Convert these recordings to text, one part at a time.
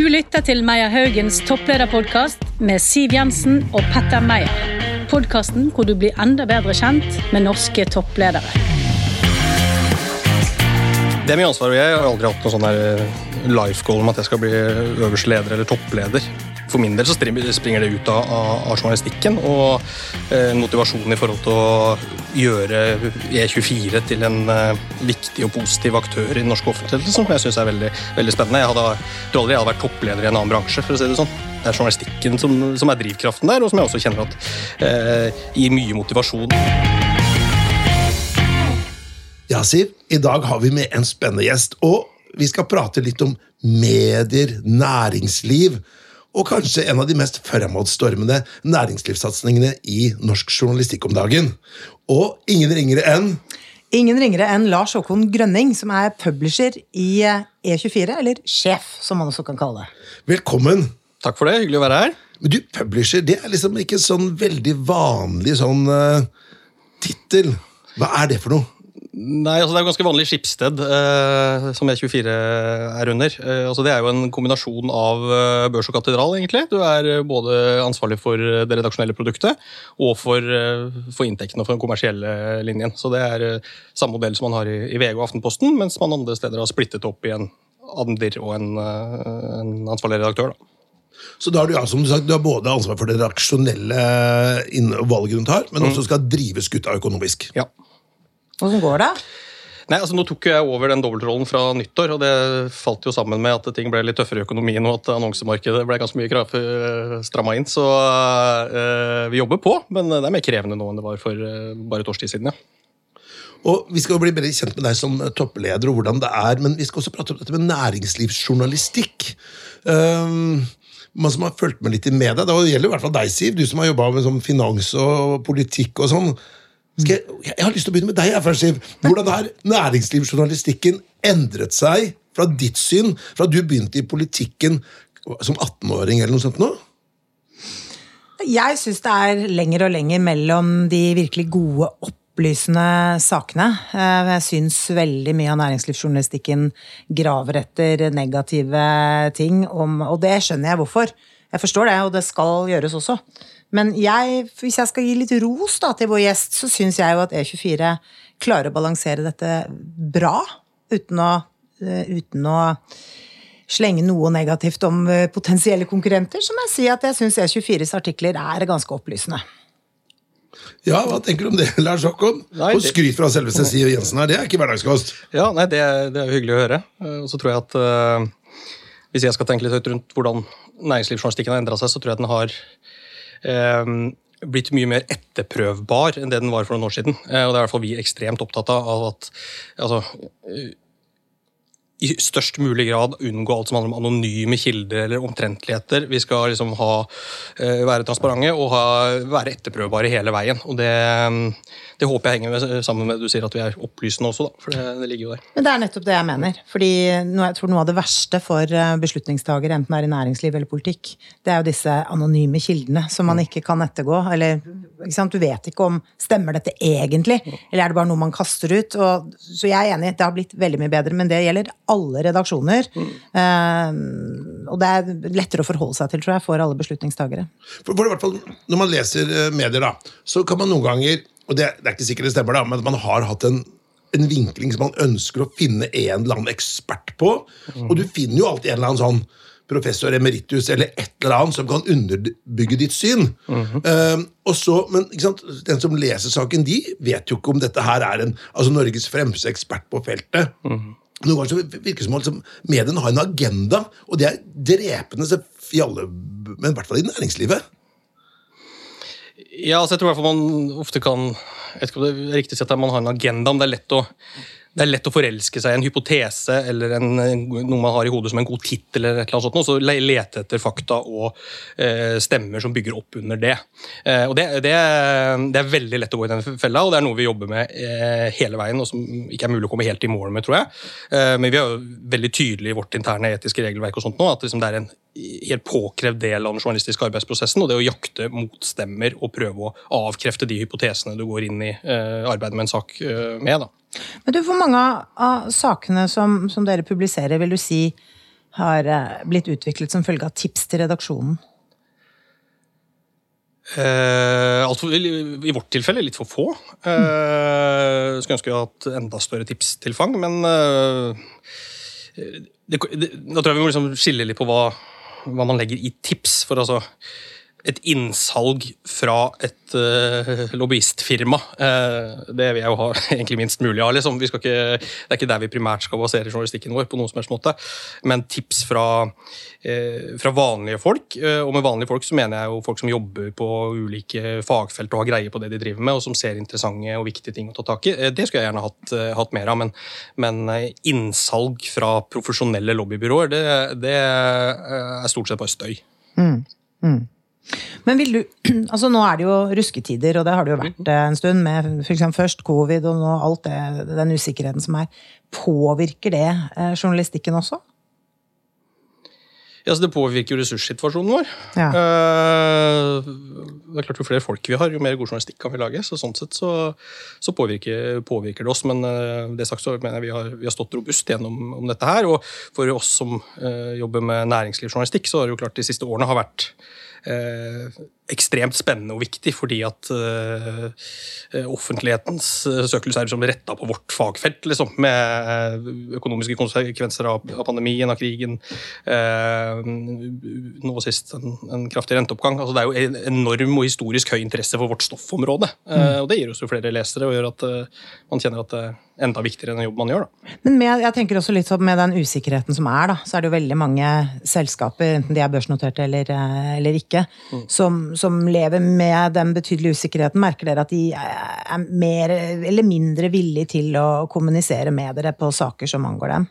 Du lytter til Meyer Haugens topplederpodkast med Siv Jensen og Petter Meyer. Podkasten hvor du blir enda bedre kjent med norske toppledere. Det er mye ansvar, og jeg har aldri hatt noe sånn der life goal om at jeg skal bli øverste leder eller toppleder. For min del så springer det ut av, av journalistikken og eh, motivasjonen i forhold til å gjøre E24 til en eh, viktig og positiv aktør i den norske offentligheten, som jeg syns er veldig, veldig, spennende. Jeg hadde, tror aldri jeg hadde vært toppleder i en annen bransje, for å si det sånn. Det er journalistikken som, som er drivkraften der, og som jeg også kjenner at eh, gir mye motivasjon. Ja, Siv, i dag har vi med en spennende gjest, og vi skal prate litt om medier, næringsliv og kanskje en av de mest fremadstormende næringslivssatsingene i norsk journalistikk om dagen. Og ingen ringere enn Ingen ringere enn Lars Håkon Grønning, som er publisher i E24, eller sjef, som man også kan kalle det. Velkommen. Takk for det, hyggelig å være her. Men du, publisher, det er liksom ikke sånn veldig vanlig sånn uh, tittel. Hva er det for noe? Nei, altså Det er jo ganske vanlig skipssted eh, som E24 er under. Eh, altså Det er jo en kombinasjon av eh, børs og katedral, egentlig. Du er eh, både ansvarlig for det redaksjonelle produktet og for, eh, for inntektene for den kommersielle linjen. Så det er eh, samme modell som man har i, i VG og Aftenposten, mens man andre steder har splittet opp i en Ander og en, en ansvarlig redaktør. da. Så da har du, ja, som du, sagt, du har både ansvar for det redaksjonelle valget du tar, men også skal drive skuta økonomisk. Ja. Åssen går det? Nei, altså Nå tok jeg over den dobbeltrollen fra nyttår, og det falt jo sammen med at ting ble litt tøffere i økonomien, og at annonsemarkedet ble ganske mye stramma inn. Så øh, vi jobber på, men det er mer krevende nå enn det var for øh, bare et års tid siden. ja. Og Vi skal jo bli bedre kjent med deg som toppleder, og hvordan det er, men vi skal også prate om dette med næringslivsjournalistikk. Um, man som har fulgt med litt i media, Det gjelder i hvert fall deg, Siv, du som har jobba med sånn finans og politikk og sånn. Jeg, jeg, har lyst til å begynne med deg. Først. Hvordan har næringslivsjournalistikken endret seg fra ditt syn, fra du begynte i politikken som 18-åring eller noe sånt nå? Jeg syns det er lenger og lenger mellom de virkelig gode, opplysende sakene. Eh, jeg syns veldig mye av næringslivsjournalistikken graver etter negative ting, om, og det skjønner jeg hvorfor. Jeg forstår det, og det skal gjøres også. Men jeg, hvis jeg skal gi litt ros da, til vår gjest, så syns jeg jo at E24 klarer å balansere dette bra, uten å, eh, uten å slenge noe negativt om eh, potensielle konkurrenter, så må jeg si at jeg syns E24s artikler er ganske opplysende. Ja, Hva tenker du om det, Lars Håkon? Og skryt fra selveste Siv Jensen her, det er ikke hverdagskost. Ja, nei, det, det er jo hyggelig å høre. Eh, og så tror jeg at uh, hvis jeg skal tenke litt høyt rundt hvordan næringslivsjournalistikken har endra seg, så tror jeg at den har uh, blitt mye mer etterprøvbar enn det den var for noen år siden. Uh, og det er i hvert fall vi ekstremt opptatt av at altså, i størst mulig grad unngå alt som handler om anonyme kilder eller omtrentligheter. Vi skal liksom ha, være transparente og ha, være etterprøvbare hele veien. Og det, det håper jeg henger med, sammen med du sier at vi er opplysende også, da, for det, det, ligger jo der. Men det er nettopp det jeg mener. fordi jeg tror Noe av det verste for beslutningstagere, enten det er i næringsliv eller politikk, det er jo disse anonyme kildene som man ikke kan ettergå. eller Du vet ikke om stemmer dette egentlig, eller er det bare noe man kaster ut? Og, så jeg er enig, det har blitt veldig mye bedre, men det gjelder alle redaksjoner. Mm. Uh, og det er lettere å forholde seg til, tror jeg, for alle beslutningstagere. For, for i hvert fall, Når man leser medier, da, så kan man noen ganger og det, det er ikke sikkert det stemmer, da, men at man har hatt en, en vinkling som man ønsker å finne en eller annen ekspert på. Mm. Og du finner jo alltid en eller annen sånn professor emeritus eller et eller annet som kan underbygge ditt syn. Mm -hmm. uh, og så, men Den som leser saken, de vet jo ikke om dette her er en, altså Norges fremste ekspert på feltet. Mm -hmm. Noen ganger så virker det som liksom, mediene har en agenda, og det er drepende i alle, men i hvert fall i næringslivet. Ja, altså jeg tror i hvert fall man ofte kan Jeg vet ikke om det er riktig si at man har en agenda, men det er lett å det er lett å forelske seg i en hypotese eller en, noe man har i hodet som en god tittel, eller et eller annet sånt, og så lete etter fakta og eh, stemmer som bygger opp under det. Eh, og det, det, det, er veldig lett å gå i den fella, og det er noe vi jobber med eh, hele veien, og som ikke er mulig å komme helt i mål med, tror jeg. Eh, men vi er jo veldig tydelige i vårt interne etiske regelverk og sånt nå, at liksom det er en helt påkrevd del av den journalistiske arbeidsprosessen. og Det å jakte motstemmer og prøve å avkrefte de hypotesene du går inn i eh, arbeidet med en sak eh, med. da. Men du, Hvor mange av sakene som, som, dere publiserer, vil du si har eh, blitt utviklet som følge av tips til redaksjonen? Eh, altså, I vårt tilfelle litt for få. Eh, skulle ønske vi hatt enda større tipstilfang, men eh, det, det, Da tror jeg vi må liksom skille litt på hva, hva man legger i tips. For altså et innsalg fra et uh, lobbyistfirma. Uh, det vil jeg jo ha egentlig minst mulig av. Liksom. Ikke, det er ikke der vi primært skal basere journalistikken vår. på noen som helst måte. Men tips fra, uh, fra vanlige folk. og med vanlige folk så mener jeg jo folk som jobber på ulike fagfelt og har greie på det de driver med, og som ser interessante og viktige ting å ta tak i. det skulle jeg gjerne hatt, hatt mer av. Men, men, innsalg fra profesjonelle lobbybyråer, det, det er stort sett bare støy. Mm. Mm. Men vil du, altså Nå er det jo rusketider, og det har det jo vært eh, en stund, med for først covid og nå alt det, den usikkerheten som er. Påvirker det eh, journalistikken også? Ja, så Det påvirker jo ressurssituasjonen vår. Ja. Uh, det er klart Jo flere folk vi har, jo mer god journalistikk kan vi lage. så Sånn sett så, så påvirker, påvirker, det oss. Men det sagt så mener jeg vi har, vi har stått robust gjennom om dette her. Og for oss som jobber med næringslivsjournalistikk, så har det jo klart de siste årene har vært Eh, ekstremt spennende og viktig, fordi at uh, offentlighetens søkelys er liksom retta på vårt fagfelt, liksom, med økonomiske konsekvenser av, av pandemien, av krigen. Uh, nå sist en, en, kraftig renteoppgang. Altså, det er jo en enorm og historisk høy interesse for vårt stoffområde. Uh, og det gir oss jo flere lesere og gjør at man kjenner at enda viktigere enn jobb man gjør. Da. Men med, jeg tenker også litt sånn med den usikkerheten som er, da, så er det jo veldig mange selskaper, enten de er børsnoterte eller, eller ikke, mm. som, som, lever med den betydelige usikkerheten. Merker dere at de er mer eller mindre villige til å kommunisere med dere på saker som angår dem?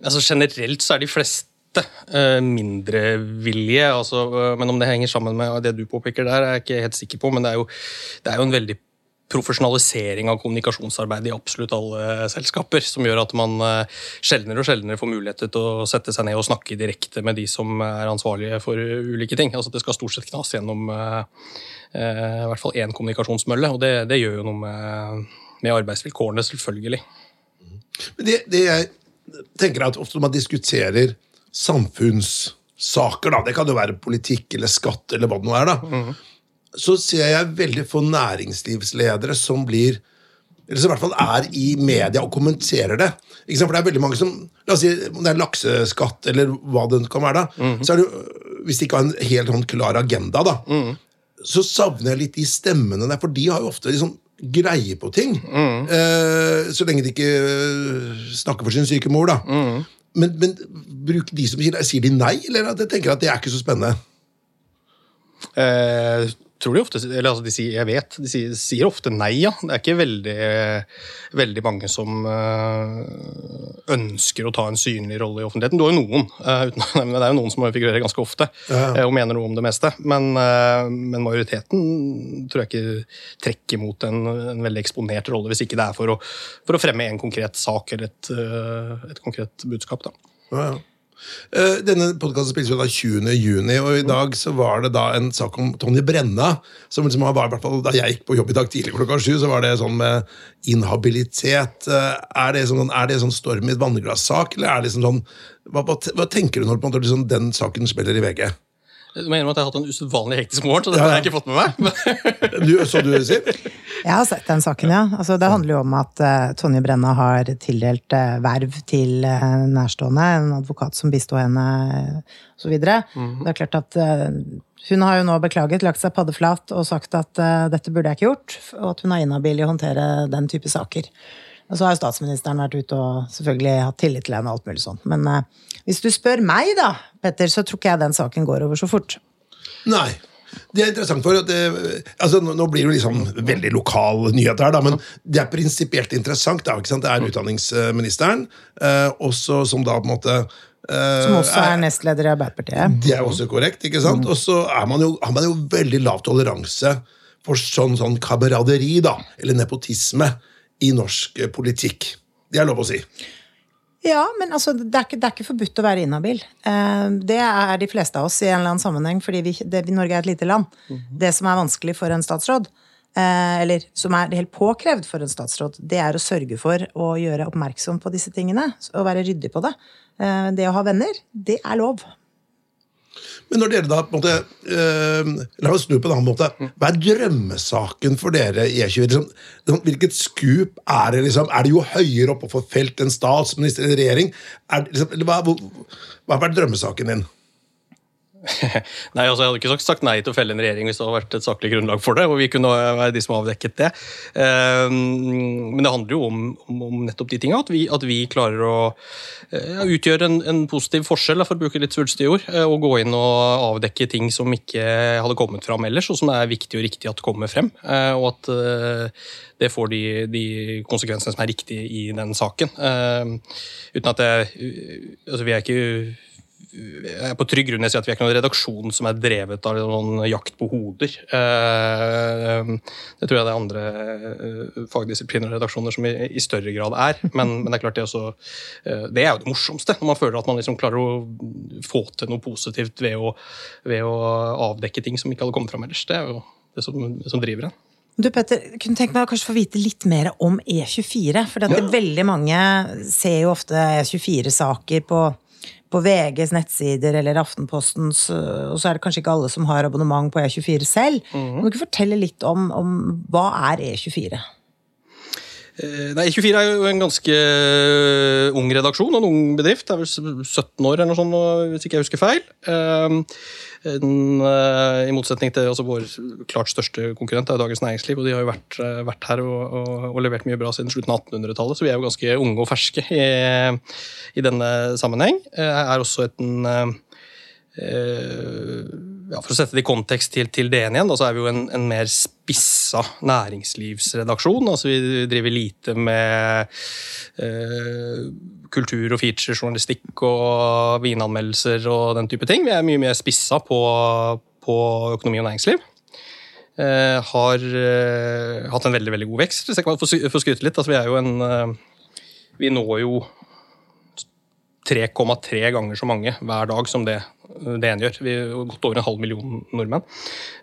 Altså Generelt så er de fleste uh, mindre villige. Altså, uh, men om det henger sammen med det du påpeker der, er jeg ikke helt sikker på. Men det er jo, det er jo en veldig profesjonalisering av kommunikasjonsarbeid i absolutt alle selskaper, som gjør at man eh, sjeldnere og sjeldnere får mulighet til å sette seg ned og snakke direkte med de som er ansvarlige for ulike ting. Altså Det skal stort sett knas gjennom eh, eh, i hvert fall én kommunikasjonsmølle, og det, det, gjør jo noe med, med arbeidsvilkårene, selvfølgelig. det, det jeg tenker at ofte når man diskuterer samfunnssaker, da, det kan jo være politikk eller skatt eller hva det nå er, da, mm så ser jeg veldig få næringslivsledere som blir eller som i hvert fall er i media og kommenterer det. For det er veldig mange som La oss si om det er lakseskatt eller hva det kan være, da, mm. så er det hvis de ikke har en helt sånn klar agenda, da, mm. så savner jeg litt de stemmene der, for de har jo ofte liksom greie på ting. Mm. Eh, så lenge de ikke eh, snakker for sin syke mor, da. Men, men bruk de som sier, sier de nei, eller at jeg tenker at det er ikke så spennende? Eh tror de ofte Eller altså, de sier Jeg vet. De sier, sier, ofte nei, ja. Det er ikke veldig, veldig mange som uh, ønsker å ta en synlig rolle i offentligheten. Du har jo noen, uh, uten, men det er jo noen som figurerer ganske ofte ja. uh, og mener noe om det meste. Men, men, majoriteten tror jeg ikke trekker mot en, en, veldig eksponert rolle, hvis ikke det er for å, for å fremme en konkret sak eller et, et konkret budskap. da. Ja, ja. Eh, denne podkasten spilles jo da 20. juni, og i dag så var det da en sak om Tonje Brenna. som liksom var, i hvert fall Da jeg gikk på jobb i dag tidlig klokka sju, så var det sånn med inhabilitet. Eh, er det sånn, er det sånn storm i et vannglassak, eller er det liksom sånn hva, hva, tenker du når på en måte, liksom, den saken spiller i VG? Du mener at jeg har hatt en usedvanlig hektisk morgen, så det har jeg ikke fått med meg. du, så du Siv? Jeg har sett den saken, ja. Altså, det handler jo om at uh, Tonje Brenna har tildelt uh, verv til uh, nærstående, en advokat som bistår henne osv. Mm. Det er klart at hun har jo nå beklaget, lagt seg paddeflat og sagt at dette burde jeg ikke gjort, og at hun er inhabil i å håndtere den type saker. Og så har jo statsministeren vært ute og selvfølgelig hatt tillit til henne og alt mulig sånt. Men hvis du spør meg, da, Petter, så tror ikke jeg den saken går over så fort. Nei. Det er interessant for at det, altså Nå blir det liksom veldig lokal nyhet her, da, men det er prinsipielt interessant. Da, ikke sant? Det er utdanningsministeren, eh, også som da på en måte eh, Som også er, er nestleder i Arbeiderpartiet. Det er også korrekt. ikke sant? Mm. Og så har man jo veldig lav toleranse for sånn, sånn kameraderi, da, eller nepotisme, i norsk politikk. Det er lov å si. Ja, men altså, det, er ikke, det er ikke forbudt å være inhabil. Eh, det er de fleste av oss i en eller annen sammenheng, fordi vi, det, Norge er et lite land. -hmm. Det som er vanskelig for en statsråd, eh, eller som er helt påkrevd for en statsråd, det er å sørge for å gjøre oppmerksom på disse tingene. Og være ryddig på det. Eh, det å ha venner, det er lov. Men når dere da på en måte, eh, La oss snu på en annen måte. Hva er drømmesaken for dere i E24? Liksom, hvilket skup er det? liksom? Er det jo høyere oppe få felt en statsminister eller regjering? Er, liksom, hva, hva, hva er drømmesaken din? nei, altså Jeg hadde ikke sagt nei til å felle en regjering hvis det hadde vært et saklig grunnlag for det. og vi kunne være de som avdekket det. Ehm, men det handler jo om, om, nettopp de tingene. At at vi klarer å ja, utgjøre en, en, positiv forskjell, for å bruke litt svulstige ord. Eh, og gå inn og avdekke ting som ikke hadde kommet fram ellers, og som det er viktig og riktig at kommer frem. Eh, og at eh, det får de, de konsekvensene som er riktige i den saken. Ehm, uten at det altså Vi er ikke jeg er på trygg grunn jeg sier at vi er ikke noen redaksjon som er drevet av noen jakt på hoder. Eh, det tror jeg det er andre eh, fagdisipliner og redaksjoner som i større grad er. Men, men det er klart det, også, eh, det er jo det morsomste, når man føler at man liksom klarer å få til noe positivt ved å, ved å avdekke ting som ikke hadde kommet fram ellers. Det er jo det som, som driver en. Du Petter, kunne tenke meg å kanskje få vite litt mer om E24. For ja. veldig mange ser jo ofte E24-saker på på VGs nettsider eller Aftenpostens, og så er det kanskje ikke alle som har abonnement på E24 selv. Mm. Kan du ikke fortelle litt om, om hva er E24? Eh, nei, E24 er jo en ganske eh, ung redaksjon og en ung bedrift. Det er vel 17 år eller noe sånt, hvis ikke jeg husker feil. En, eh, I motsetning til altså, vår klart største konkurrent, er Dagens Næringsliv. og De har jo vært, vært her og, og, og, levert mye bra siden slutten av 1800-tallet, så vi er jo ganske unge og ferske i, i denne sammenheng. Jeg er også et en ja, For å sette det i kontekst til, til DN igjen, da, så er vi jo en, en mer spissa næringslivsredaksjon. altså Vi driver lite med eh, kultur- og featurejournalistikk og vinanmeldelser og den type ting. Vi er mye mer spissa på, på økonomi og næringsliv. Eh, har eh, hatt en veldig veldig god vekst. Hvis jeg kan få skryte litt, altså vi er jo en eh, Vi når jo 3,3 ganger så mange hver dag som det DN gjør. Vi har gått over en halv million nordmenn.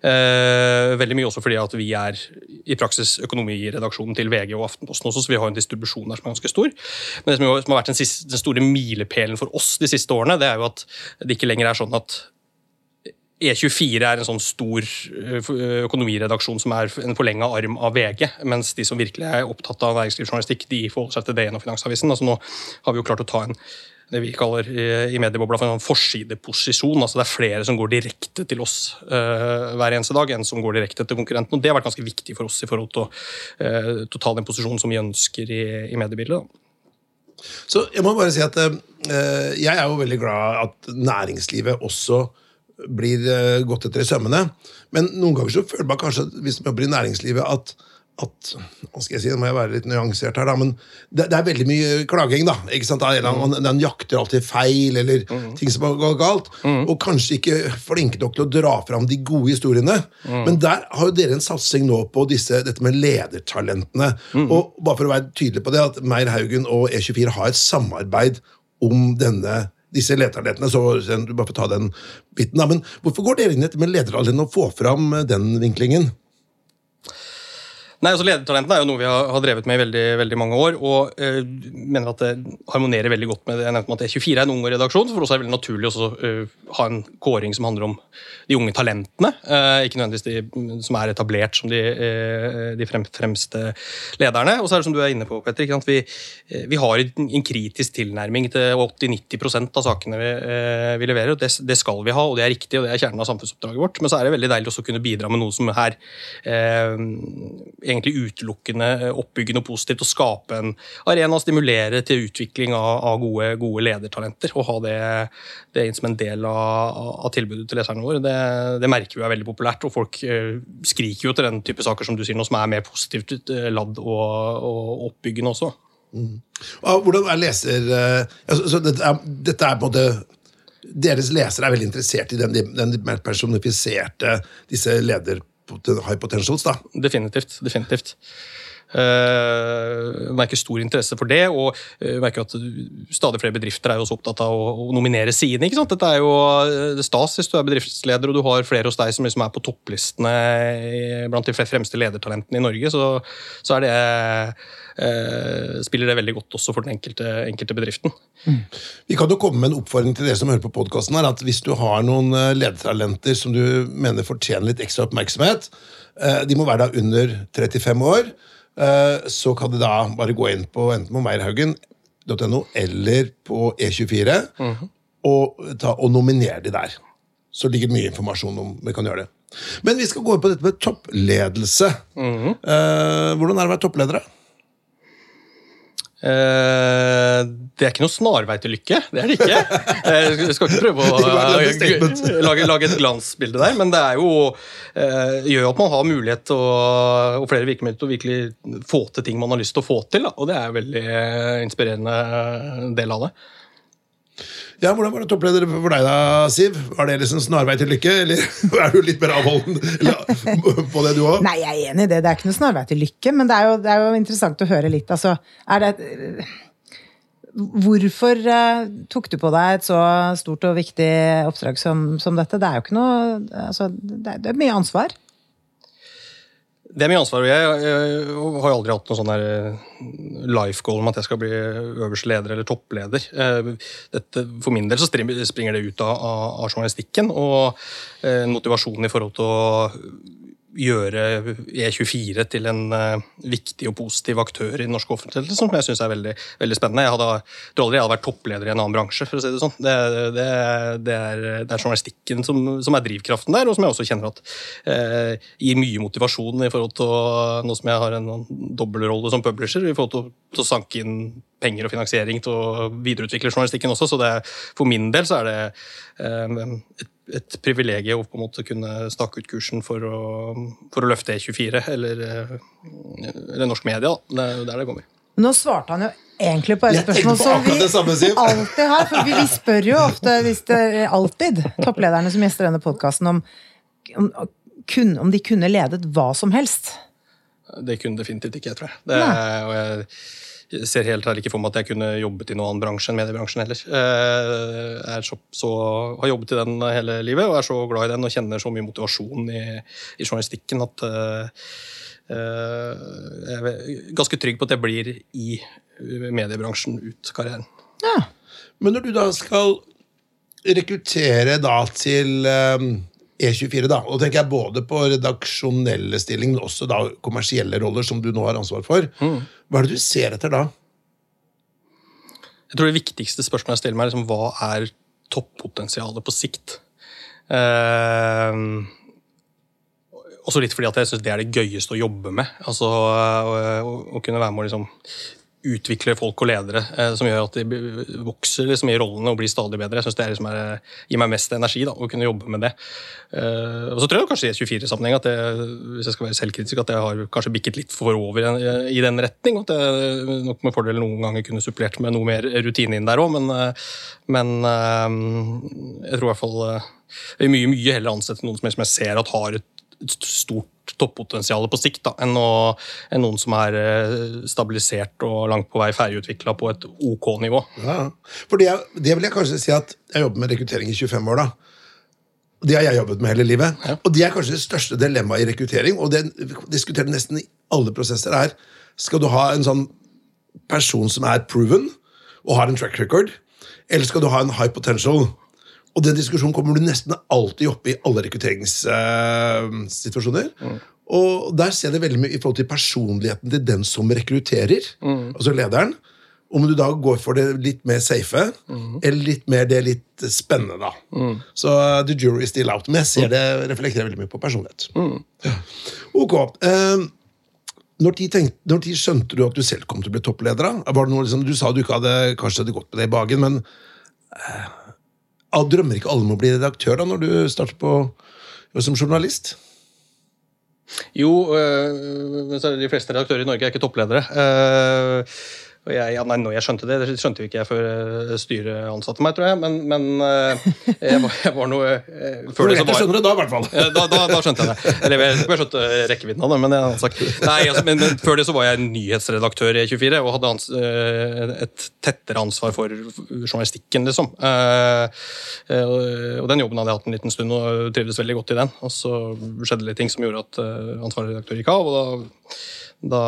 Eh, veldig mye også fordi at vi er i praksis økonomiredaksjonen til VG og Aftenposten også, så vi har en distribusjon der som er ganske stor. Men det som har vært den, store milepælen for oss de siste årene, det er jo at det ikke lenger er sånn at E24 er en sånn stor eh, økonomiredaksjon som er en forlenga arm av VG, mens de som virkelig er opptatt av næringslivsjournalistikk, de forholder seg til DN og Finansavisen. Altså Nå har vi jo klart å ta en det vi kaller i mediebobla for en forsideposisjon. altså Det er flere som går direkte til oss uh, hver eneste dag, enn som går direkte til konkurrenten. og Det har vært ganske viktig for oss i forhold til å, uh, til å ta den posisjonen som vi ønsker i, i mediebildet. Da. Så Jeg må bare si at uh, jeg er jo veldig glad at næringslivet også blir gått etter i sømmene. Men noen ganger så føler man kanskje, hvis man jobber i næringslivet, at at hva skal jeg si, Nå må jeg være litt nyansert her, da, men det, det er veldig mye klaging. da, ikke sant? Man, Den jakter alltid feil, eller mm. ting som går galt. Mm. Og kanskje ikke flinke nok til å dra fram de gode historiene. Mm. Men der har jo dere en satsing nå på disse, dette med ledertalentene. Og bare for å være tydelig på det, at Meyer Haugen og E24 har et samarbeid om denne disse ledertalentene. så du bare får ta den biten da, Men hvorfor går dere inn etter med ledertalentene og får fram den vinklingen? Nei, altså Ledertalentene er jo noe vi har, har drevet med i veldig, veldig mange år. og uh, mener at det harmonerer veldig godt med det jeg nevnte at E24 er en ung redaksjon. For oss er det veldig naturlig å uh, ha en kåring som handler om de unge talentene. Uh, ikke nødvendigvis de som er etablert som de, de frem, fremste lederne. Og så er det som du er inne på, Petter, vi, vi, har en kritisk tilnærming til 80-90% av sakene vi, vi leverer. og det, det, skal vi ha, og det er riktig, og det er kjernen av samfunnsoppdraget vårt. Men så er det veldig deilig også å kunne bidra med noe som er egentlig utelukkende oppbyggende og positivt å skape en arena og stimulere til utvikling av, av gode, gode, ledertalenter. Og ha det, det inn som en del av, av tilbudet til leserne våre. Det, det, merker vi er veldig populært, og folk uh, skriker jo til den type saker som du sier nå, som er mer positivt uh, ladd og, og, oppbyggende også. Mm. Hvordan er leser... Uh, altså, dette, er, dette er på deres lesere er veldig interessert i den, den mer personifiserte disse leder high potentials, da. Definitivt. definitivt. Uh, merker stor interesse for det, og uh, merker at stadig flere bedrifter er jo også opptatt av å, å nominere sine. ikke sant? Dette er jo uh, stas hvis du er bedriftsleder og du har flere hos deg som liksom er på topplistene blant de fremste ledertalentene i Norge, så, så er det spiller det veldig godt også for den enkelte, enkelte bedriften. Mm. Vi kan jo komme med en oppfordring til dere som hører på podkasten, at hvis du har noen ledertalenter som du mener fortjener litt ekstra oppmerksomhet, de må være da under 35 år. Eh, så kan du da bare gå inn på enten på meierhaugen.no eller på E24 mm -hmm. og, ta, og nominere de der. Så ligger det mye informasjon om vi kan gjøre det. Men vi skal gå inn på dette med toppledelse. Mm -hmm. hvordan er det å være toppleder? Eh, det er ikke noe snarvei til lykke. Det er det ikke. Jeg skal ikke prøve å lage, lage, et glansbilde der, men det er jo, uh, gjør jo at man har mulighet og, og flere virkemidler til å virkelig få til ting man har lyst til å få til. Da. Og det er en veldig inspirerende del av det. Ja, Hvordan var det toppleder for deg, da, Siv? Var det liksom snarvei til lykke, eller er du litt mer avholden på det, du òg? Nei, jeg er enig i det. Det er ikke noe snarvei til lykke, men det er jo, det er jo interessant å høre litt. Altså, er det Hvorfor uh, tok du på deg et så stort og viktig oppdrag som, som dette? Det er jo ikke noe altså, det, er, det er mye ansvar. Det er mye ansvar. og Jeg, har aldri hatt noe sånn eh, life goal om at jeg skal bli øverste leder eller toppleder. Eh, dette, for min del så springer det ut av, av journalistikken og eh, motivasjonen i forhold til å gjøre E24 til en uh, viktig og positiv aktør i den norske offentligheten, som jeg syns er veldig, veldig, spennende. Jeg hadde, tror aldri jeg hadde vært toppleder i en annen bransje, for å si det sånn. Det, det, det, er, det er, journalistikken som, som, er drivkraften der, og som jeg også kjenner at uh, gir mye motivasjon i forhold til å, nå som jeg har en, dobbeltrolle som publisher, i forhold til å sanke inn penger og finansiering til å videreutvikle journalistikken også. Så det, for min del så er det um, et et privilegium å på en måte kunne stake ut kursen for å, for å løfte E24, eller, eh, eller norsk media. Det er der det kommer. Nå svarte han jo egentlig på et spørsmål som vi alltid har. For vi, vi, spør jo ofte, hvis det er alltid, topplederne som gjester denne podkasten, om, om, om, de kunne ledet hva som helst. Det kunne definitivt ikke, jeg tror jeg. Det, og jeg ser helt her ikke for meg at jeg kunne jobbet i noen annen bransje enn mediebransjen heller. Eh, jeg så, så, har jobbet i den hele livet og er så glad i den og kjenner så mye motivasjon i, i journalistikken at uh, jeg er ganske trygg på at jeg blir i mediebransjen ut karrieren. Ja. Men når du da skal rekruttere da til um E24, da, og da tenker jeg både på redaksjonelle stilling, men også da kommersielle roller, som du nå har ansvar for. Mm. Hva er det du ser etter da? Jeg tror det viktigste spørsmålet jeg stiller meg, er liksom, hva er toppotensialet på sikt? Eh, også litt fordi at jeg syns det er det gøyeste å jobbe med. Altså, å, å, å kunne være med å liksom utvikler folk og ledere eh, som gjør at de vokser liksom, i rollene og blir stadig bedre. Jeg synes Det liksom er, gir meg mest energi da, å kunne jobbe med det. Eh, og så tror jeg kanskje i 24-sammenheng at jeg, hvis jeg skal være selvkritisk, at jeg har kanskje bikket litt for over i, den retning. At jeg nok med fordel noen ganger kunne supplert med noe mer rutine inn der òg. Men, eh, men, eh, jeg tror i hvert fall eh, jeg vil mye, mye heller ansette noen som jeg ser at har et stort toppotensial på sikt da, enn, å, enn, noen som er eh, stabilisert og langt på vei ferdigutvikla på et OK nivå. Ja, for det, det, vil jeg kanskje si at jeg jobber med rekruttering i 25 år. da. Det har jeg jobbet med hele livet. Ja. Og det er kanskje det største dilemmaet i rekruttering, og det diskuterer nesten i alle prosesser, er skal du ha en sånn person som er proven og har en track record, eller skal du ha en high potential? Og den diskusjonen kommer du nesten alltid opp i alle rekrutteringssituasjoner. Mm. Og der ser det veldig mye i forhold til personligheten til den som rekrutterer, mm. altså lederen. Om du da går for det litt mer safe, mm. eller litt mer det litt spennende. da. Mm. Så uh, the jury is still out. Men jeg ser det reflekterer veldig mye på personlighet. Mm. Ja. Ok. Uh, når de, tenkte, når de, skjønte du at du selv kom til å bli toppleder? Var det noe, liksom, du sa du ikke hadde kanskje hadde gått med det i bagen, men uh, Drømmer ikke alle om å bli redaktør da, når du starter på, som journalist? Jo, øh, de fleste redaktører i Norge er ikke toppledere. Uh, Og jeg, ja, nei, når jeg skjønte det, det skjønte jo ikke jeg før eh, styret ansatte meg, tror jeg. Men, men eh, jeg, var, jeg var noe eh, Før det så var skjønner du da, i hvert fall. Da, da, da skjønte jeg det. Eller jeg jeg skjønte rekkevidden av det. Men, det er en annen sak. Nei, altså, men, men før det så var jeg nyhetsredaktør i E24 og hadde ans et tettere ansvar for journalistikken, liksom. Og den jobben hadde jeg hatt en liten stund og trivdes veldig godt i den. Og så skjedde det litt ting som gjorde at ansvarlig redaktør gikk av, og da, da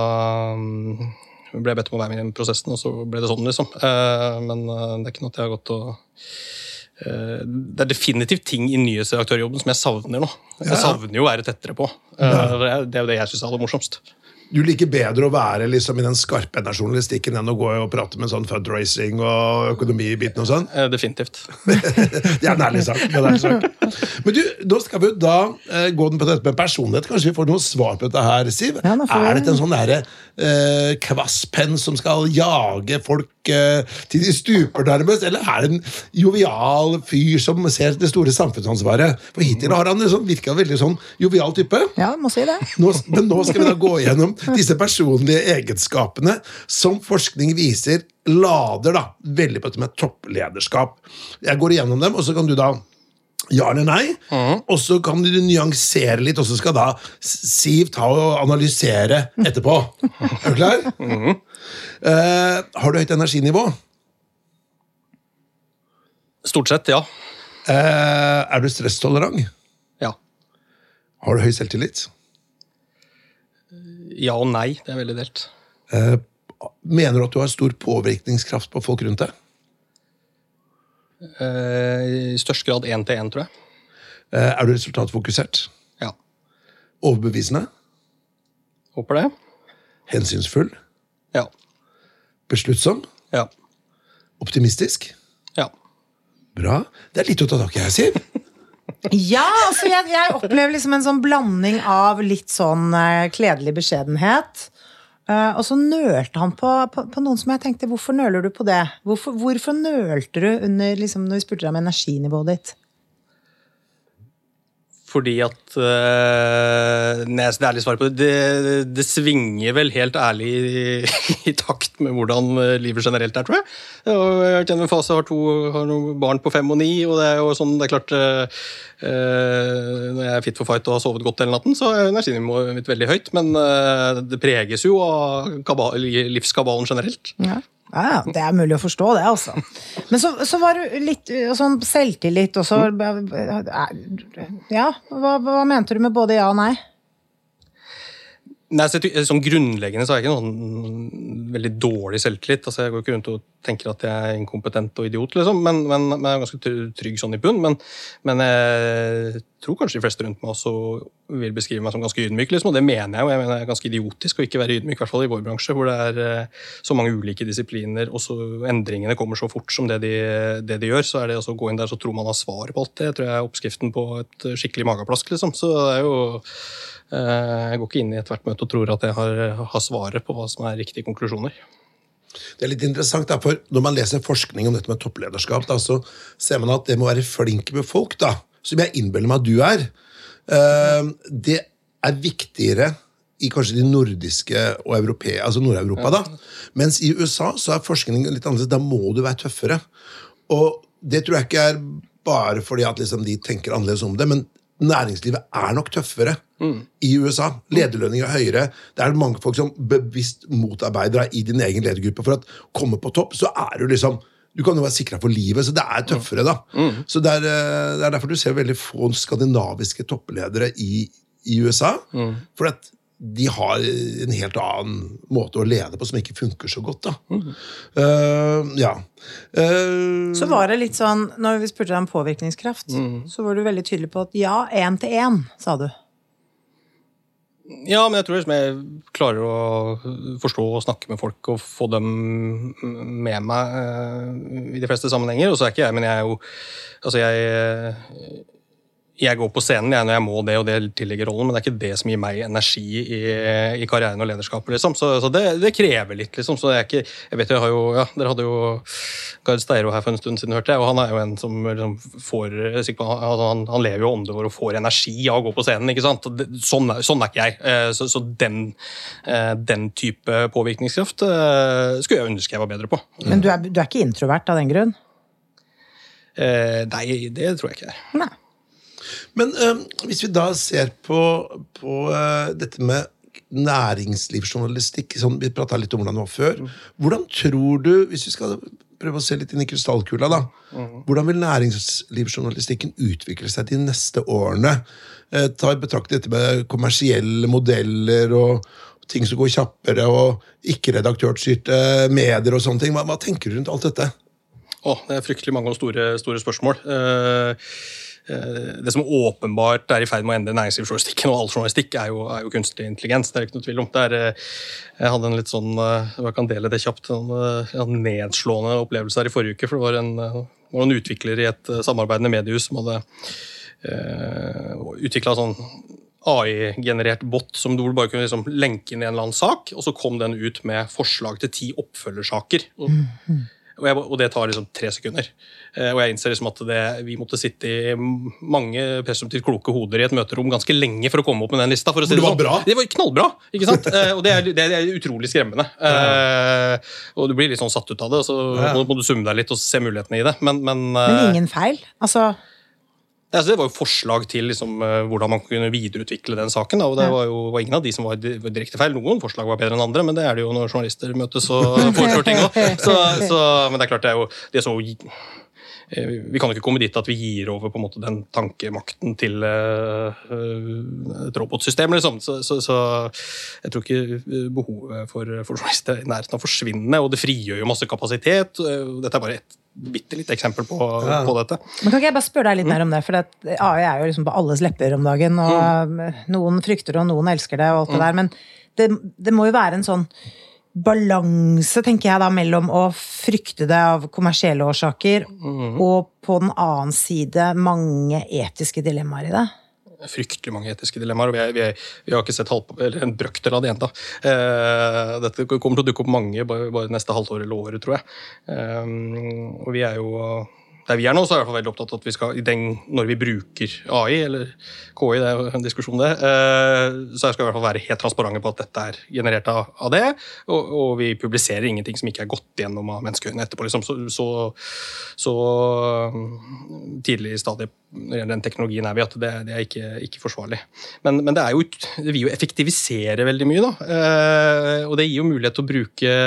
ble bedt om å være med i den prosessen, og så ble det sånn, liksom. Eh, men eh, det er ikke noe at jeg har gått og Eh, Det er definitivt ting i nyhetsredaktørjobben som jeg savner nå. Jeg savner jo å være tettere på. Det det er jo det jeg syns er aller morsomst. Du liker bedre å være liksom i den skarpe journalistikken enn å gå og prate med sånn fundraising og økonomibiten og sånn? Eh, Definitivt. Det er en ærlig sak. det en ærlig sak. Men du, nå skal vi jo da eh, gå på dette med personlighet. Kanskje vi får noe svar på dette her, Siv? Ja, er dette en sånn derre eh, kvasspenn som skal jage folk eh, til de stuper, nærmest? Eller er det en jovial fyr som ser det store samfunnsansvaret? For hittil har han liksom virka veldig sånn jovial type. Ja, må si det. Nå, men nå skal vi da gå gjennom disse personlige egenskapene som forskning viser lader da, veldig på dette med topplederskap. Jeg går igjennom dem, og så kan du da ja eller nei, og så kan du nyansere litt, og så skal da Siv ta og analysere etterpå. Er du klar? Eh, har du høyt energinivå? Stort sett, ja. Uh, er du stresstolerant? Ja. Har du høy selvtillit? Ja og nei. Det er veldig delt. Eh, mener du at du har stor påvirkningskraft på folk rundt deg? Eh, I størst grad én til én, tror jeg. Eh, er du resultatfokusert? Ja. Overbevisende? Håper det. Hensynsfull? Ja. Besluttsom? Ja. Optimistisk? Ja. Bra. Det er litt å ta tak i her, Siv. Ja, altså jeg, jeg opplever liksom en sånn blanding av litt sånn uh, kledelig beskjedenhet. Uh, og så nølte han på, på, på noen som jeg tenkte Hvorfor nøler du på det? Hvorfor, hvorfor nølte du under, liksom, når vi spurte deg om energinivået ditt? Fordi at øh, Nei, det det ærlige svar på det, det Det svinger vel helt ærlig i, i takt med hvordan øh, livet generelt er, tror jeg. Og jeg gjennom en fase, har, to, har barn på fem og ni, og det er jo sånn, det er klart øh, Når jeg er fit for fight og har sovet godt hele natten, så er energinivået mitt veldig høyt. Men øh, det preges jo av kabal, livskabalen generelt. Ja. Ja, ja, Det er mulig å forstå, det, altså. Men så, så var du litt uh, sånn selvtillit, også. Ja, hva, hva mente du med både ja og nei? Nei, så sånn Grunnleggende så har jeg ikke noen veldig dårlig selvtillit. altså Jeg går ikke rundt og tenker at jeg er inkompetent og idiot, liksom, men, men, men jeg er ganske trygg sånn i bunn. Men, men jeg tror kanskje de fleste rundt meg også vil beskrive meg som ganske ydmyk. Liksom, og det mener jeg jo. Jeg mener jeg er ganske idiotisk å ikke være ydmyk, i hvert fall i vår bransje, hvor det er eh, så mange ulike disipliner, og så endringene kommer så fort som det de, det de gjør. Så er det å gå inn der så tror man har svaret på alt det. Jeg tror jeg er oppskriften på et skikkelig mageplask, liksom. Så det er jo Jeg går ikke inn i ethvert møte og tror at jeg har, har svaret på hva som er riktige konklusjoner. Det er litt interessant, da, for Når man leser forskning om dette med topplederskap, da, så ser man at det må være flink med folk, da, som jeg innbiller meg at du er, eh, det er viktigere i kanskje de nordiske og europe, altså Nord-Europa. da. Mens i USA så er forskningen litt annerledes. Da må du være tøffere. Og det tror jeg ikke er bare fordi at liksom de tenker annerledes om det, men næringslivet er nok tøffere i USA. Lederlønninger er høyere. Det er mange folk som bevisst motarbeider deg i din egen ledergruppe. For å komme på topp, så er du liksom du kan jo være sikra for livet, så det er tøffere. da. Så det er, eh, det er derfor du ser veldig få skandinaviske toppledere i, i USA. For at de har en helt annen måte å lede på som ikke funker så godt. da. Eh, ja. Uh, Så var det litt sånn, når vi spurte deg om påvirkningskraft, så var du veldig tydelig på at ja, én til én, sa du. Ja, men jeg tror liksom jeg klarer å forstå og snakke med folk og få dem med meg uh, i de fleste sammenhenger. Og så er ikke jeg, men jeg er jo Altså, jeg jeg går på scenen jeg, når jeg må det, og det tilligger rollen, men det er ikke det som gir meg energi i, i karrieren og lederskapet. liksom. Så, så det, det krever litt, liksom. Så jeg, ikke, jeg vet jeg har jo, ja, Dere hadde jo Gard Steiro her for en stund siden, hørte jeg, og han er jo en som liksom får altså han, han, lever jo ånde vår og får energi av å gå på scenen. ikke sant? Sånn, sånn er ikke jeg. Så, så den, den, type påvirkningskraft skulle jeg ønske jeg var bedre på. Men du er, du er ikke introvert av den grunn? Eh, nei, det tror jeg ikke. Nei. Men øh, hvis vi da ser på, på øh, dette med næringslivsjournalistikk sånn, Vi prata litt om hvordan det var før. Hvordan tror du, hvis vi skal prøve å se litt inn i krystallkula, da, hvordan vil næringslivsjournalistikken utvikle seg de neste årene? Eh, ta i betraktning dette med kommersielle modeller og ting som går kjappere, og ikke-redaktørstyrte medier og sånne ting. Hva, hva, tenker du rundt alt dette? Oh, det er fryktelig mange og store, store spørsmål. Eh, det som åpenbart er i ferd med å endre næringslivsjournalistikken og all journalistikk, er jo, er jo, kunstig intelligens. Det er ikke noe tvil om. Er, eh, jeg hadde en litt sånn eh, jeg kan dele det kjapt, en nedslående opplevelse her i forrige uke. for Det var en, var en utvikler i et samarbeidende mediehus som hadde uh, utvikla sånn AI-generert bot som du bare kunne liksom lenke inn i en eller annen sak, og så kom den ut med forslag til ti oppfølgersaker. Mm -hmm. Og, jeg, og, det tar liksom tre sekunder. Eh, og jeg innser liksom at det, vi måtte sitte i mange presumptivt kloke hoder i et møterom ganske lenge for å komme opp med den lista. For å si det, det var sånn. bra? Det var knallbra! ikke sant? Eh, og det er, det er, utrolig skremmende. Ja. Eh, og du blir litt sånn satt ut av det, og så ja. må, må, du summe deg litt og se mulighetene i det. Men, men, men ingen feil? Altså Altså, det var jo forslag til liksom, uh, hvordan man kunne videreutvikle den saken. Da, og det var jo var ingen av de som var direkte feil. Noen forslag var bedre enn andre, men det er det jo når journalister møtes og foreslår ting òg. Men det er klart det er jo det så Eh, vi kan jo ikke komme dit at vi gir over på en måte den tankemakten til uh, et robotsystem. Liksom. Så, så, så, jeg tror ikke behovet for, for journalister er i nærheten av forsvinne, og det frigjør jo masse kapasitet. Dette er bare et bitte lite eksempel på, ja. på, dette. Men Kan ikke jeg bare spørre deg litt mer om det? For AI er jo liksom på alles lepper om dagen. og mm. Noen frykter det, og noen elsker det, og alt det mm. der. Men det, det må jo være en sånn balanse, tenker jeg da, mellom å frykte det av kommersielle årsaker, mm. og på den annen side mange etiske dilemmaer i det? Fryktelig mange etiske dilemmaer, og vi, er, vi, er, vi har ikke sett halv, en brøkdel av det ennå. Eh, dette kommer til å dukke opp mange bare, bare neste halvår eller året, tror jeg. Eh, og vi er jo der vi er nå, så er jeg i hvert fall veldig opptatt av at vi skal, den, når vi bruker AI, eller KI, det er jo en diskusjon det, eh, så skal vi i hvert fall være helt transparente på at dette er generert av, av det. Og, og, vi publiserer ingenting som ikke er gått gjennom av menneskeøyne etterpå. Liksom. Så, så, så, mm, tidlig i stadiet den teknologien er vi at det, det er ikke, ikke forsvarlig. Men, men, det, er jo, det vil jo effektivisere veldig mye, da. Eh, og det gir jo mulighet til å bruke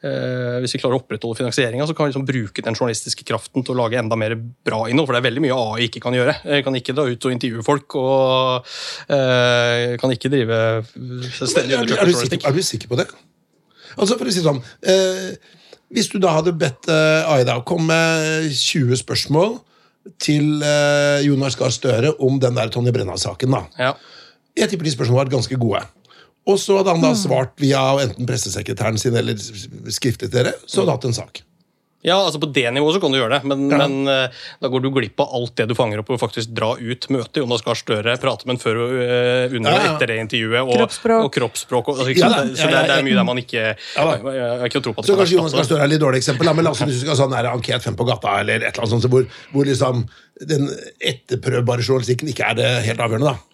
hvis vi klarer å opprettholde finansieringa, så kan vi liksom bruke den journalistiske kraften til å lage enda mer bra innhold. For det er veldig mye AI ikke kan gjøre. Jeg kan ikke dra ut og intervjue folk, og uh, kan ikke drive selvstendig undersøkelsesjournalistikk. Er, du sikker på det? Altså, for å si sånn, uh, Hvis du da hadde bedt uh, AI da komme med 20 spørsmål til Jonas Gahr Støre om den der Tonje Brenna-saken, da. Ja. Jeg tipper de spørsmålene var ganske gode. Og så hadde han da mm. svart via enten pressesekretæren sin eller skriftlig til dere, så hadde han hatt en sak. Ja, altså På det nivået så kan du gjøre det, men, ja. men uh, da går du glipp av alt det du fanger opp og faktisk dra ut møtet. Jonas Gahr Støre prate med en før og uh, under og ja, ja. etter det intervjuet. Og kroppsspråk. Og kroppsspråk og, altså, så det, det, er mye der man ikke jeg, har ikke tro på at Så kanskje Jonas Gahr Støre er litt dårlig eksempel, da, men la oss hvis du skal ha sånn anket fem på gata, eller et eller annet sånt, hvor, hvor liksom den etterprøvbare journalistikken ikke er det helt avgjørende. da.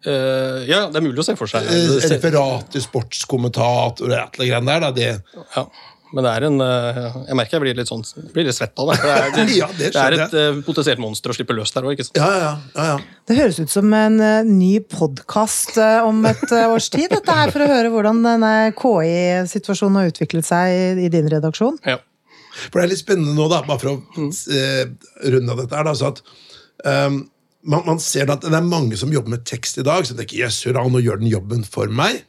Uh, ja, det er mulig å se for seg. Uh, referat til sportskommentator og et eller annet der. Da, det... Ja, men det er en uh, Jeg merker jeg blir litt sånn blir litt svett av det. Det er, det, ja, det det er et uh, potensielt monster å slippe løs der òg. Ja, ja, ja, ja, Det høres ut som en ny podkast om et års tid, dette her, for å høre hvordan denne KI-situasjonen har utviklet seg i, i din redaksjon. Ja. For det er litt spennende nå, da, bare for å mm. runde av dette her, da, så at um, man, man, ser at det er mange som jobber med tekst i dag, som tenker jøss, yes, nå gjør den jobben for meg.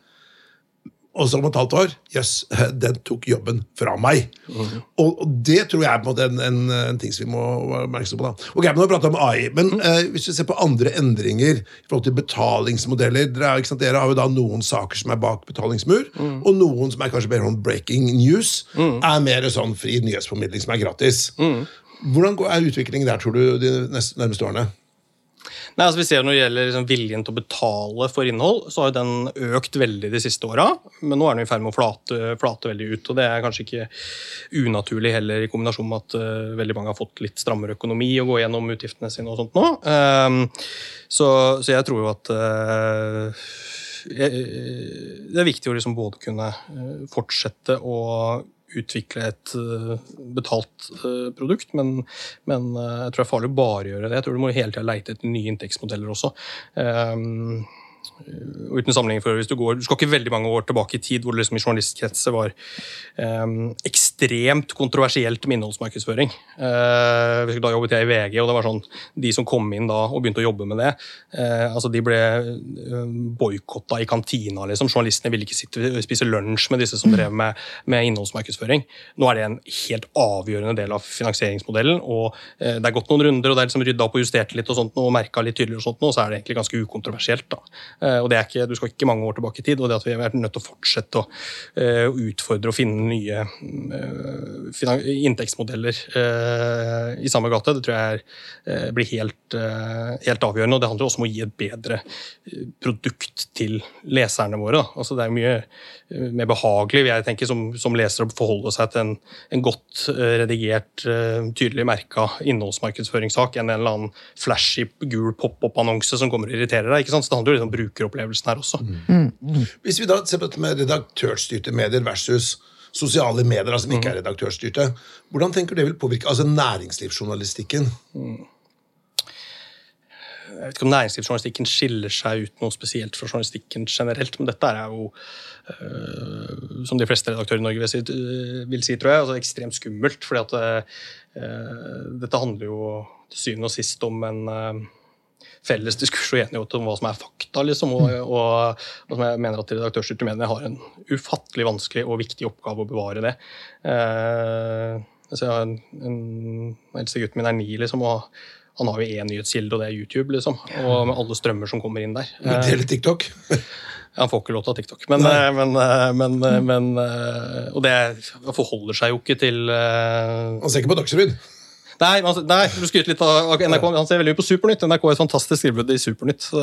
Og så om et halvt år jøss, yes, den tok jobben fra meg. Mm. Og, og, det tror jeg er på en måte en, en, en ting som vi må være oppmerksomme på. da. Ok, men Nå har vi om AI, men mm. eh, hvis vi ser på andre endringer i forhold til betalingsmodeller Dere, sant, dere har jo da noen saker som er bak betalingsmur, mm. og noen som er kanskje mer om breaking news, mm. er mer sånn fri nyhetsformidling som er gratis. Mm. Hvordan er utviklingen der, tror du, de neste, nærmeste årene? Nei, altså vi ser Når det gjelder liksom viljen til å betale for innhold, så har jo den økt veldig de siste åra. Men nå er den i ferd med å flate, flate, veldig ut. og Det er kanskje ikke unaturlig heller, i kombinasjon med at uh, veldig mange har fått litt strammere økonomi å gå gjennom utgiftene sine og sånt nå. Um, så, så, jeg tror jo at uh, det er viktig å liksom både kunne fortsette å utvikle et uh, betalt uh, produkt, men, men uh, jeg tror det er farlig å bare gjøre det. Jeg tror du må hele tida leite etter nye inntektsmodeller også. Um, uten sammenligning for hvis du går, du skal ikke veldig mange år tilbake i tid hvor det liksom i journalistkretser var um, ekstremt kontroversielt med innholdsmarkedsføring. Uh, da jobbet jeg i VG, og det var sånn, de som kom inn da og begynte å jobbe med det, uh, altså de ble uh, boikotta i kantina. liksom. Journalistene ville ikke sitte og spise lunsj med disse som drev med, med innholdsmarkedsføring. Nå er det en helt avgjørende del av finansieringsmodellen, og uh, det er gått noen runder, og det er liksom rydda opp og justert litt og sånt, og merka litt tydeligere, og sånt, og så er det egentlig ganske ukontroversielt. da. Uh, og det er ikke, Du skal ikke mange år tilbake i tid, og det at vi har vært nødt til å fortsette å uh, utfordre og finne nye uh, inntektsmodeller uh, i samme gate, det tror jeg blir helt, helt, avgjørende. og Det handler også om å gi et bedre produkt til leserne våre. Altså, det er mye mer behagelig jeg tenker, som, som leser å forholde seg til en, en godt redigert, tydelig merka innholdsmarkedsføringssak enn en eller annen flashy gul pop-opp-annonse som kommer og irriterer deg. ikke sant? Så det handler jo litt om brukeropplevelsen her også. Mm. Mm. Hvis vi da ser på dette med redaktørstyrte medier versus sosiale medier som ikke er redaktørstyrte, hvordan tenker du det vil påvirke altså næringslivsjournalistikken? Mm. Jeg vet ikke om næringslivsjournalistikken skiller seg ut noe spesielt fra journalistikken generelt, men dette er jo, øh, som de fleste redaktører i Norge vil si, vil si tror jeg, altså ekstremt skummelt. fordi at øh, dette handler jo til syvende og sist om en øh, felles diskusjon og enighet om hva som er fakta. Liksom, og, og, og, som jeg mener at redaktørstyrte medier har en ufattelig vanskelig og viktig oppgave å bevare det. Eh, altså jeg har en, en, eldste gutten min er ni, liksom, og han har jo én nyhetskilde, og det er YouTube. liksom, og Med alle strømmer som kommer inn der. Eh, Deler TikTok? Han får ikke lov til å ha TikTok. Men, eh, men, eh, men, men, eh, Og det forholder seg jo ikke til Han ser ikke på Dagsrevyen? Nei, altså, nei, du skryter litt av NRK. Han ser veldig mye på Supernytt. NRK er et fantastisk tilbud i Supernytt, så,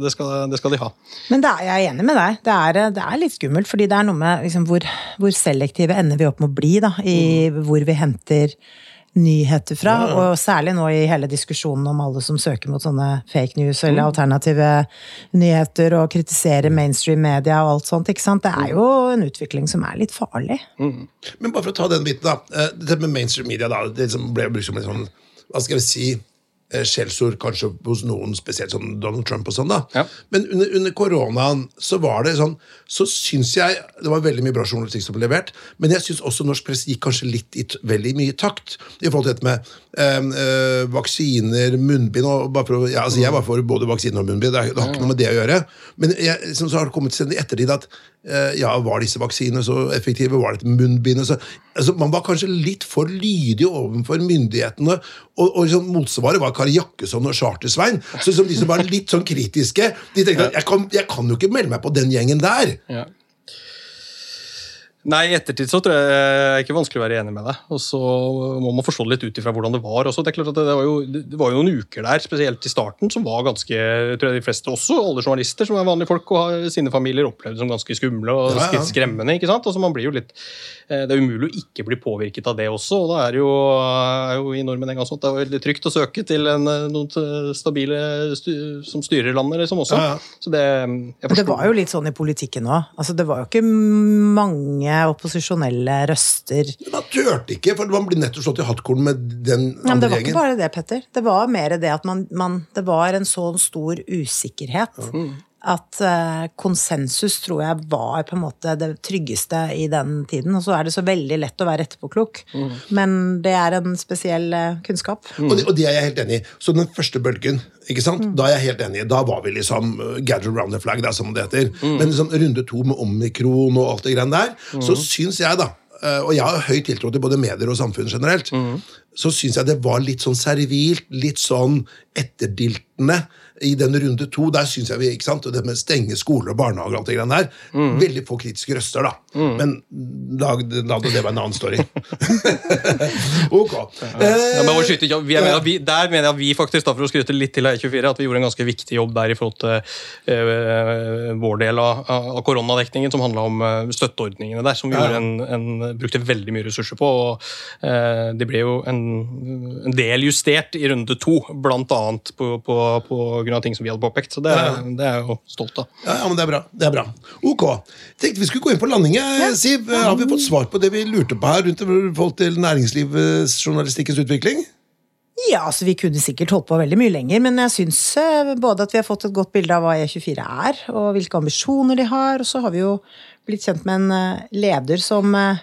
det, skal, det, skal, de ha. Men er, jeg enig med deg. Det er, det er, litt skummelt, fordi det er noe med liksom, hvor, hvor, selektive ender vi opp med å bli da, i mm. hvor vi henter nyheter fra. Ja, ja. Og særlig nå i hele diskusjonen om alle som søker mot sånne fake news eller mm. alternative nyheter og kritiserer mainstream media og alt sånt. ikke sant? Det er jo en utvikling som er litt farlig. Mm. Men bare for å ta den biten, da. Dette det med mainstream media da, det ble brukt som en sånn Hva skal vi si? Eh, skjellsord kanskje hos noen, spesielt sånn Donald Trump og sånn. da. Ja. Men under, under, koronaen så var det sånn Så syns jeg det var veldig mye bra journalistikk som ble levert, men jeg syns også norsk presse gikk kanskje litt i veldig mye takt i forhold til dette med vaksiner, munnbind og bare for, ja, altså Jeg var for både vaksiner og munnbind, det, har ikke noe med det å gjøre. Men jeg, så har det kommet i ettertid at øh, ja, var disse vaksinene så effektive? Var dette munnbindet munnbind? Så, altså, man var kanskje litt for lydig overfor myndighetene, og, og liksom, motsvaret var Kari Jakkesson og Charter-Svein. Så liksom, de som var litt sånn kritiske, de tenkte at jeg kan, jeg kan jo ikke melde meg på den gjengen der. Ja. Nei, i ettertid så tror jeg det er ikke vanskelig å være enig med deg. Og så må man forstå litt ut ifra hvordan det var. Også. Det er klart at det var, jo, det var jo noen uker der, spesielt i starten, som var ganske tror jeg de fleste også, alle journalister som er vanlige folk og har sine familier, opplevde som ganske skumle og ja, ja. skremmende. ikke sant? Og så man blir jo litt Eh, det er umulig å ikke bli påvirket av det også. og Da er jo, er jo i nordmenn en gang sånn at det er veldig trygt å søke til en, eh, noen stabile styr, som styrer landet liksom også. Ja, ja. Så det, det var jo litt sånn i politikken òg. Altså, det var jo ikke mange opposisjonelle røster. Man turte ikke, for man blir nettopp slått i hattkorn med den andre gjengen. Det var ikke bare det, Petter. Det var mer det at man, man Det var en sånn stor usikkerhet. Mm at uh, konsensus tror jeg var på en måte det tryggeste i den tiden. Og så er det så veldig lett å være etterpåklok. Mm. Men det er en spesiell uh, kunnskap. Mm. Og, det, og, det, er jeg helt enig i. Så den første bølgen, ikke sant? Mm. da er jeg helt enig. Da var vi liksom uh, gather around the flag, da, som det heter. Mm. Men liksom, runde to med omikron og alt det greiene der, så mm. syns jeg, da og jeg har høy tiltro til både medier og samfunn generelt, mm. så syns jeg det var litt sånn servilt, litt sånn etterdiltene i den runde to, der syns jeg vi ikke sant, og det med stenge skoler og barnehager og alt det greiene der, Veldig få kritiske røster, da. Men da hadde det vært en annen story. ok. Ja, men Eh, skyte, ja, vi, jeg mener vi, der mener jeg at vi faktisk, da, for å skryte litt til E24, at vi gjorde en ganske viktig jobb der i forhold til uh, vår del av, av koronadekningen, som handla om uh, støtteordningene der, som vi Ja. gjorde en, en, brukte veldig mye ressurser på. og uh, Det ble jo en, en del justert i runde to, bl.a. På, på, på av ting som vi hadde påpekt. Så det, Ja. det er jeg jo stolt av. Ja, ja, men det er bra. det er bra. Ok. Tenkte vi skulle gå inn på landing. jeg, Siv. Har vi fått svar på det vi lurte på her rundt forhold til næringslivsjournalistikkens utvikling? Ja, altså Vi kunne sikkert holdt på veldig mye lenger, men jeg syns eh, både at vi har fått et godt bilde av hva E24 er, og hvilke ambisjoner de har, og så har vi jo blitt kjent med en eh, leder som, eh,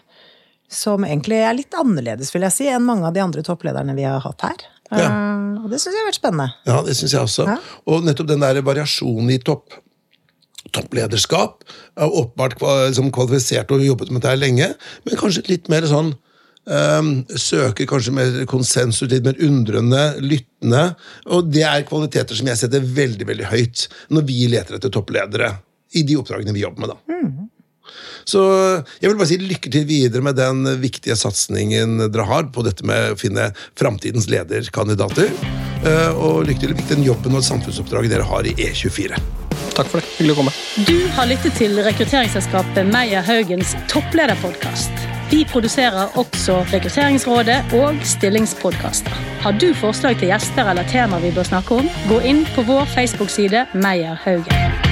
som egentlig er litt annerledes, vil jeg si, enn mange av de andre topplederne vi har hatt her. Ja. Og det syns jeg har vært spennende. Ja, det syns jeg også. Ja. Og nettopp den der variasjonen i topp topplederskap er åpenbart liksom kvalifisert og jobbet med dette lenge, men kanskje litt mer sånn um, Søker kanskje mer konsensus, litt mer undrende, lyttende. Og det er kvaliteter som jeg setter veldig veldig høyt når vi leter etter toppledere i de oppdragene vi jobber med. da. Så jeg vil bare si lykke til videre med den viktige satsingen dere har på dette med å finne framtidens lederkandidater. Eh, Og lykke til med den jobben og samfunnsoppdraget dere har i E E24. Takk for det. Hyggelig å komme. Du har lyttet til rekrutteringsselskapet Meyer Haugens topplederpodkast. Vi produserer også Rekrutteringsrådet og stillingspodkaster. Har du forslag til gjester eller tema vi bør snakke om, gå inn på vår Facebook-side Meyer Haugen.